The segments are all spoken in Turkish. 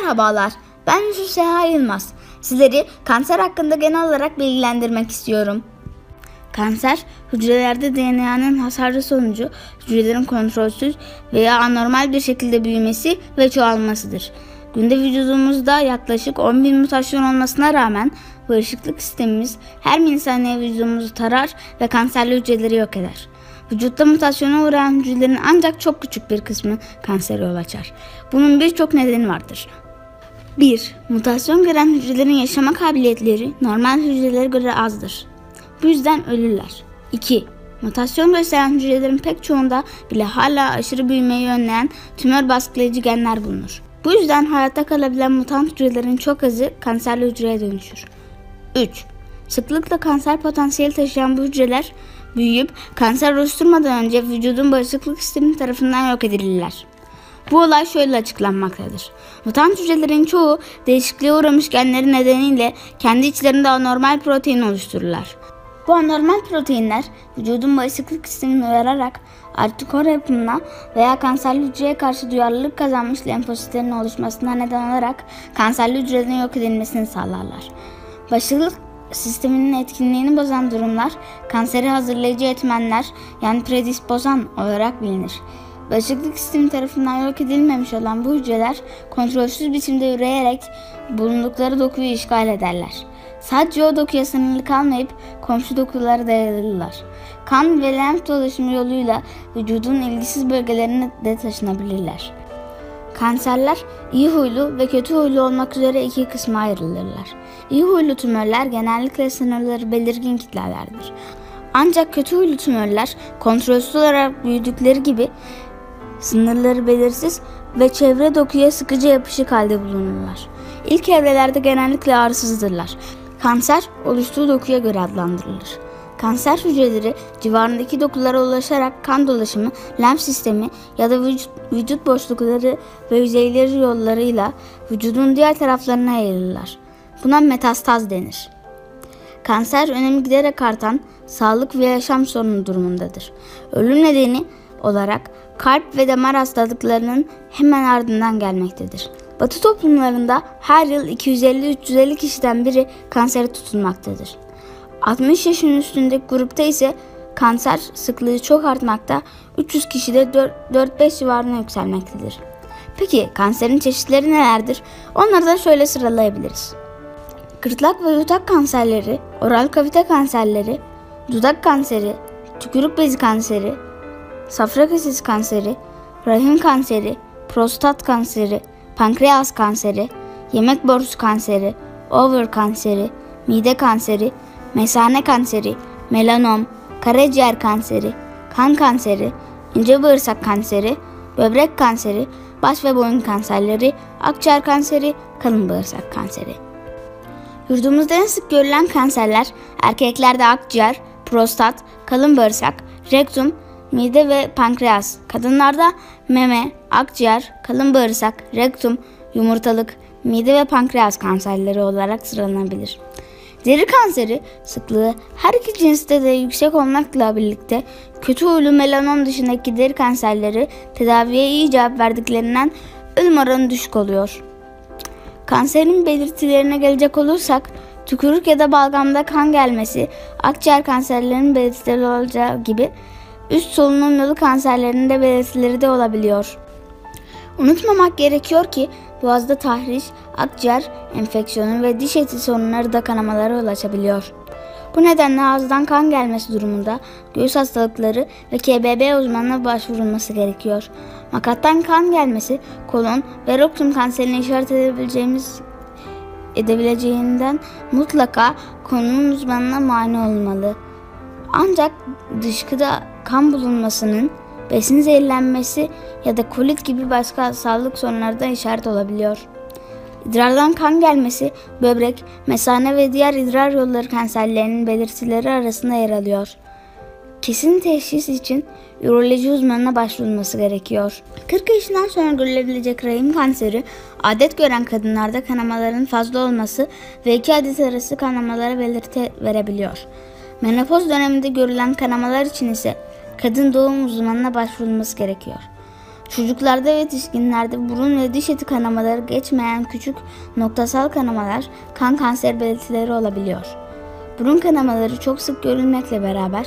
Merhabalar, ben Yusuf Seha Yılmaz. Sizleri kanser hakkında genel olarak bilgilendirmek istiyorum. Kanser, hücrelerde DNA'nın hasarı sonucu hücrelerin kontrolsüz veya anormal bir şekilde büyümesi ve çoğalmasıdır. Günde vücudumuzda yaklaşık 10 bin mutasyon olmasına rağmen bağışıklık sistemimiz her milisaniye vücudumuzu tarar ve kanserli hücreleri yok eder. Vücutta mutasyona uğrayan hücrelerin ancak çok küçük bir kısmı kansere yol açar. Bunun birçok nedeni vardır. 1. Mutasyon gören hücrelerin yaşama kabiliyetleri normal hücrelere göre azdır. Bu yüzden ölürler. 2. Mutasyon gösteren hücrelerin pek çoğunda bile hala aşırı büyümeyi önleyen tümör baskılayıcı genler bulunur. Bu yüzden hayatta kalabilen mutant hücrelerin çok azı kanserli hücreye dönüşür. 3. Sıklıkla kanser potansiyeli taşıyan bu hücreler büyüyüp kanser oluşturmadan önce vücudun bağışıklık sistemi tarafından yok edilirler. Bu olay şöyle açıklanmaktadır. Mutant hücrelerin çoğu değişikliğe uğramış genleri nedeniyle kendi içlerinde anormal protein oluştururlar. Bu anormal proteinler vücudun bağışıklık sistemini uyararak antikor yapımına veya kanserli hücreye karşı duyarlılık kazanmış lenfositlerin oluşmasına neden olarak kanserli hücrelerin yok edilmesini sağlarlar. Bağışıklık sisteminin etkinliğini bozan durumlar kanseri hazırlayıcı etmenler yani predispozan olarak bilinir. Bağışıklık sistemi tarafından yok edilmemiş olan bu hücreler kontrolsüz biçimde üreyerek bulundukları dokuyu işgal ederler. Sadece o dokuya sınırlı kalmayıp komşu dokulara da yayılırlar. Kan ve lenf dolaşımı yoluyla vücudun ilgisiz bölgelerine de taşınabilirler. Kanserler iyi huylu ve kötü huylu olmak üzere iki kısma ayrılırlar. İyi huylu tümörler genellikle sınırları belirgin kitlelerdir. Ancak kötü huylu tümörler kontrolsüz olarak büyüdükleri gibi sınırları belirsiz ve çevre dokuya sıkıca yapışık halde bulunurlar. İlk evrelerde genellikle ağrısızdırlar. Kanser oluştuğu dokuya göre adlandırılır. Kanser hücreleri civarındaki dokulara ulaşarak kan dolaşımı, lenf sistemi ya da vücut, vücut boşlukları ve yüzeyleri yollarıyla vücudun diğer taraflarına yayılırlar. Buna metastaz denir. Kanser önemi giderek artan sağlık ve yaşam sorunu durumundadır. Ölüm nedeni olarak kalp ve damar hastalıklarının hemen ardından gelmektedir. Batı toplumlarında her yıl 250-350 kişiden biri kansere tutulmaktadır. 60 yaşın üstündeki grupta ise kanser sıklığı çok artmakta, 300 kişide 4-5 civarına yükselmektedir. Peki kanserin çeşitleri nelerdir? Onları da şöyle sıralayabiliriz. Gırtlak ve yutak kanserleri, oral kavite kanserleri, dudak kanseri, tükürük bezi kanseri, safra kesesi kanseri, rahim kanseri, prostat kanseri, pankreas kanseri, yemek borusu kanseri, over kanseri, mide kanseri, mesane kanseri, melanom, karaciğer kanseri, kan kanseri, ince bağırsak kanseri, böbrek kanseri, baş ve boyun kanserleri, akciğer kanseri, kalın bağırsak kanseri. Yurdumuzda en sık görülen kanserler erkeklerde akciğer, prostat, kalın bağırsak, rektum, mide ve pankreas. Kadınlarda meme, akciğer, kalın bağırsak, rektum, yumurtalık, mide ve pankreas kanserleri olarak sıralanabilir. Deri kanseri sıklığı her iki cinste de yüksek olmakla birlikte kötü huylu melanom dışındaki deri kanserleri tedaviye iyi cevap verdiklerinden ölüm oranı düşük oluyor. Kanserin belirtilerine gelecek olursak tükürük ya da balgamda kan gelmesi, akciğer kanserlerinin belirtileri olacağı gibi üst solunum yolu kanserlerinde belirtileri de olabiliyor. Unutmamak gerekiyor ki boğazda tahriş, akciğer enfeksiyonu ve diş eti sorunları da kanamalara yol. Bu nedenle ağızdan kan gelmesi durumunda göğüs hastalıkları ve KBB uzmanına başvurulması gerekiyor. Makattan kan gelmesi kolon ve rektum kanserine işaret edebileceğimiz edebileceğinden mutlaka konunun uzmanına mani olmalı. Ancak dışkıda kan bulunmasının besin zehirlenmesi ya da kolit gibi başka sağlık sorunları da işaret olabiliyor. İdrardan kan gelmesi, böbrek, mesane ve diğer idrar yolları kanserlerinin belirtileri arasında yer alıyor. Kesin teşhis için üroloji uzmanına başvurulması gerekiyor. 40 yaşından sonra görülebilecek rahim kanseri, adet gören kadınlarda kanamaların fazla olması ve iki adet arası kanamalara belirti verebiliyor. Menopoz döneminde görülen kanamalar için ise kadın doğum uzmanına başvurulması gerekiyor. Çocuklarda ve yetişkinlerde burun ve diş eti kanamaları geçmeyen küçük noktasal kanamalar kan kanseri belirtileri olabiliyor. Burun kanamaları çok sık görülmekle beraber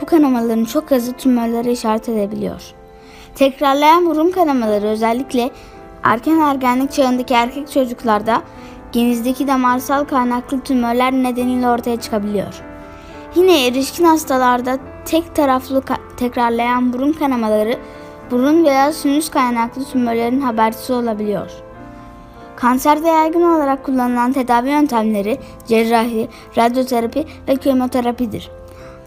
bu kanamaların çok azı tümörlere işaret edebiliyor. Tekrarlayan burun kanamaları özellikle erken ergenlik çağındaki erkek çocuklarda genizdeki damarsal kaynaklı tümörler nedeniyle ortaya çıkabiliyor. Yine erişkin hastalarda tek taraflı tekrarlayan burun kanamaları burun veya sinüs kaynaklı tümörlerin habercisi olabiliyor. Kanserde yaygın olarak kullanılan tedavi yöntemleri cerrahi, radyoterapi ve kemoterapidir.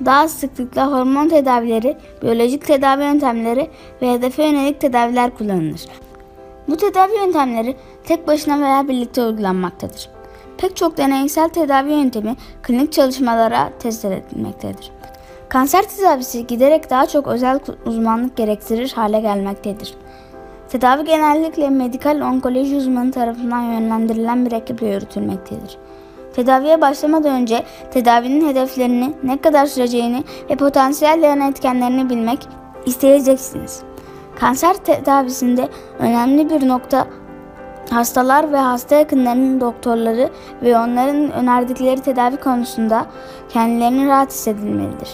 Daha sıklıkla hormon tedavileri, biyolojik tedavi yöntemleri ve hedefe yönelik tedaviler kullanılır. Bu tedavi yöntemleri tek başına veya birlikte uygulanmaktadır. Pek çok deneysel tedavi yöntemi klinik çalışmalara test edilmektedir. Kanser tedavisi giderek daha çok özel uzmanlık gerektirir hale gelmektedir. Tedavi genellikle medikal onkoloji uzmanı tarafından yönlendirilen bir ekiple yürütülmektedir. Tedaviye başlamadan önce tedavinin hedeflerini, ne kadar süreceğini ve potansiyel yan etkenlerini bilmek isteyeceksiniz. Kanser tedavisinde önemli bir nokta hastalar ve hasta yakınlarının doktorları ve onların önerdikleri tedavi konusunda kendilerini rahat hissedilmelidir.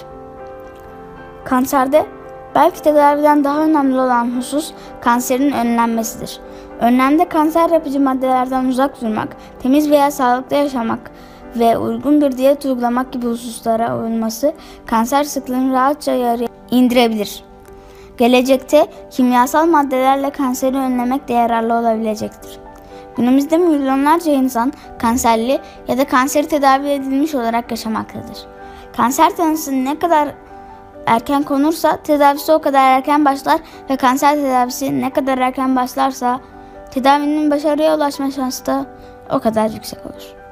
Kanserde belki tedaviden daha önemli olan husus kanserin önlenmesidir. Önlemde kanser yapıcı maddelerden uzak durmak, temiz veya sağlıklı yaşamak ve uygun bir diyet uygulamak gibi hususlara uyulması kanser sıklığını rahatça yarıya indirebilir. Gelecekte kimyasal maddelerle kanseri önlemek de yararlı olabilecektir. Günümüzde milyonlarca insan kanserli ya da kanseri tedavi edilmiş olarak yaşamaktadır. Kanser tanısı ne kadar erken konursa tedavisi o kadar erken başlar ve kanser tedavisi ne kadar erken başlarsa tedavinin başarıya ulaşma şansı da o kadar yüksek olur.